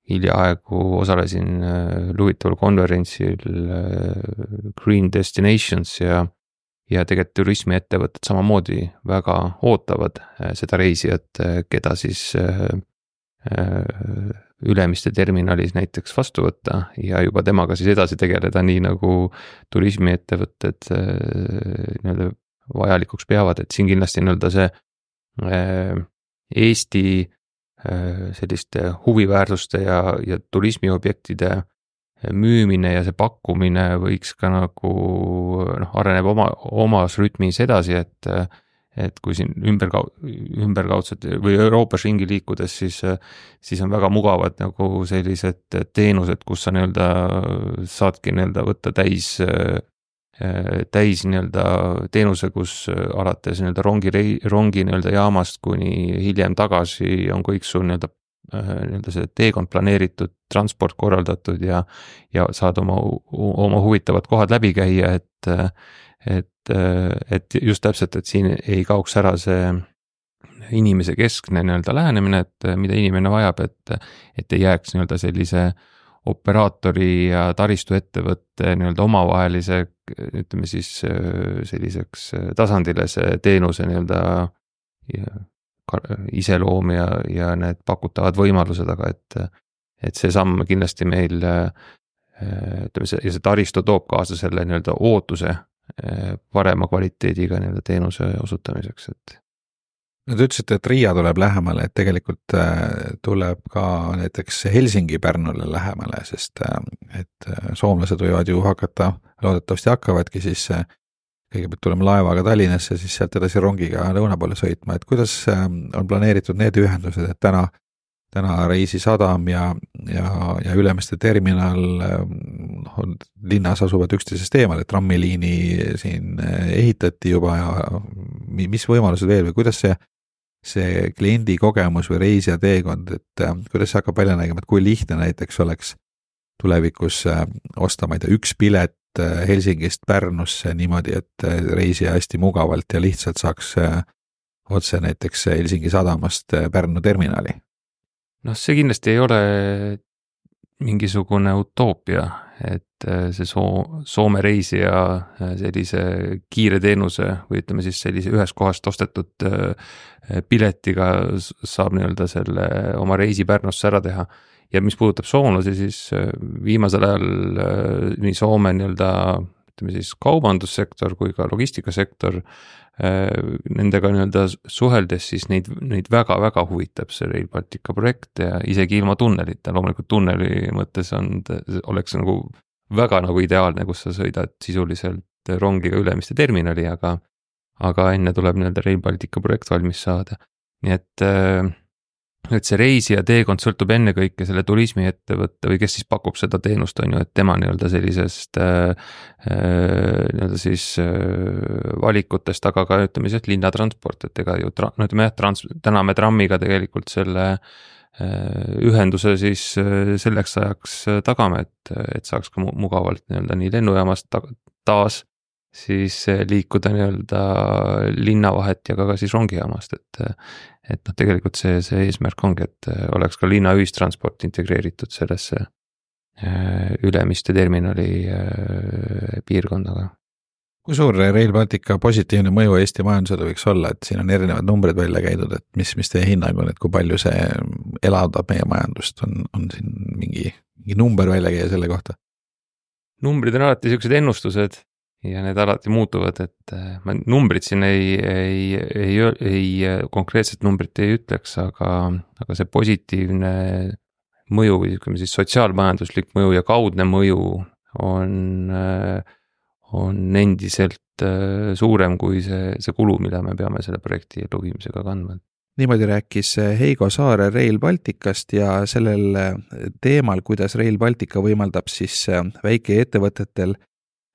hiljaaegu osalesin huvitaval konverentsil Green Destinations ja ja tegelikult turismiettevõtted samamoodi väga ootavad seda reisijat, keda siis Ülemiste terminalis näiteks vastu võtta ja juba temaga siis edasi tegeleda, nii nagu turismiettevõtted nii-öelda vajalikuks peavad, et siin kindlasti nii-öelda see Eesti selliste huviväärsuste ja, ja turismiobjektide müümine ja see pakkumine võiks ka nagu noh, areneb oma, omas rütmis edasi, et et kui siin ümberkau-, ümberkaudselt või Euroopas ringi liikudes, siis, siis on väga mugavad nagu sellised teenused, kus sa nii-öelda saadki nii-öelda võtta täis, täis nii-öelda teenuse, kus alates nii-öelda rongi, rongi nii-öelda jaamast kuni hiljem tagasi on kõik sul nii-öelda nii-öelda see teekond planeeritud, transport korraldatud ja, ja saad oma, oma huvitavad kohad läbi käia, et et, et just täpselt, et siin ei kaoks ära see inimese keskne nii-öelda lähenemine, et mida inimene vajab, et, et ei jääks nii-öelda sellise operaatori ja taristuettevõtte nii-öelda omavahelise, ütleme siis selliseks tasandile see teenuse nii-öelda iseloom ja, ja need pakutavad võimalused, aga et, et see samm kindlasti meil ütleme, see ja see taristu toob kaasa selle nii-öelda ootuse parema kvaliteediga nii-öelda teenuse osutamiseks, et. No te ütlesite, et Riia tuleb lähemale, et tegelikult äh, tuleb ka näiteks Helsingi Pärnule lähemale, sest äh, et äh, soomlased võivad ju hakata, loodetavasti hakkavadki siis kõigepealt tulema laevaga Tallinnasse, siis sealt edasi rongiga lõuna poole sõitma, et kuidas on planeeritud need ühendused, et täna täna Reisisadam ja, ja, ja Ülemiste terminal noh, linnas asuvad üksteisest eemal, et trammiliini siin eh, ehitati juba ja mis võimalused veel või kuidas see, see kliendi kogemus või reisija teekond, et eh, kuidas see hakkab välja nägema, et kui lihtne näiteks oleks tulevikus eh, osta, ma ei tea, üks pilet Helsingist Pärnusse niimoodi, et reisija hästi mugavalt ja lihtsalt saaks otse näiteks Helsingi sadamast Pärnu terminali? Noh, see kindlasti ei ole mingisugune utoopia, et äh, see soo-, Soome reisija äh, sellise kiire teenuse või ütleme siis sellise ühest kohast ostetud äh, piletiga saab nii-öelda selle oma reisi Pärnusse ära teha. ja mis puudutab soomlasi, siis viimasel ajal nii Soome nii-öelda ütleme siis kaubandussektor kui ka logistikasektor nendega nii-öelda suheldes, siis neid, neid väga-väga huvitab see Rail Baltica projekt ja isegi ilma tunnelita, loomulikult tunneli mõttes on, oleks nagu väga nagu ideaalne, kus sa sõidad sisuliselt rongiga Ülemiste terminali, aga aga enne tuleb nii-öelda Rail Baltica projekt valmis saada. nii et äh, et see reisija teekond sõltub ennekõike selle turismiettevõtte või kes siis pakub seda teenust, on ju, et tema nii-öelda sellisest äh, äh, nii-öelda siis äh, valikutest, aga ka ütleme siis, linnatransport, et ega ju tra-, no ütleme jah, trans-, täna me trammiga tegelikult selle äh, ühenduse siis äh, selleks ajaks äh, tagame, et, et saaks ka mugavalt nii-öelda nii lennujaamast ta taas siis liikuda nii-öelda linna vahet ja ka, ka siis rongijaamast, et et noh, tegelikult see, see eesmärk ongi, et äh, oleks ka linna ühistransport integreeritud sellesse äh, Ülemiste terminali äh, piirkonda. kui suur Rail Baltica positiivne mõju Eesti majandusele võiks olla, et siin on erinevad numbrid välja käidud, et mis, mis teie hinnang on, et kui palju see elavdab meie majandust, on, on siin mingi, mingi number välja käia selle kohta? numbrid on alati siuksed ennustused, ja need alati muutuvad, et äh, ma numbrit siin ei, ei, ei, ei, konkreetset numbrit ei ütleks, aga, aga see positiivne mõju või ütleme siis sotsiaalmajanduslik mõju ja kaudne mõju on, äh, on endiselt äh, suurem kui see, see kulu, mida me peame selle projekti elluviimisega kandma. Niimoodi rääkis Heigo Saare Rail Balticast ja sellel teemal, kuidas Rail Baltica võimaldab siis väikeettevõtetel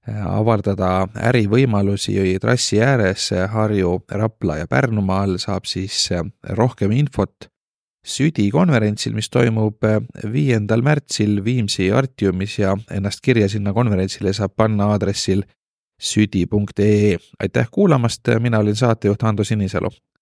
avardada ärivõimalusi trassi ääres Harju, Rapla ja Pärnumaal, saab siis rohkem infot Südi konverentsil, mis toimub viiendal märtsil Viimsi Artiumis ja ennast kirja sinna konverentsile saab panna aadressil südi.ee. aitäh kuulamast, mina olin saatejuht Hando Sinisalu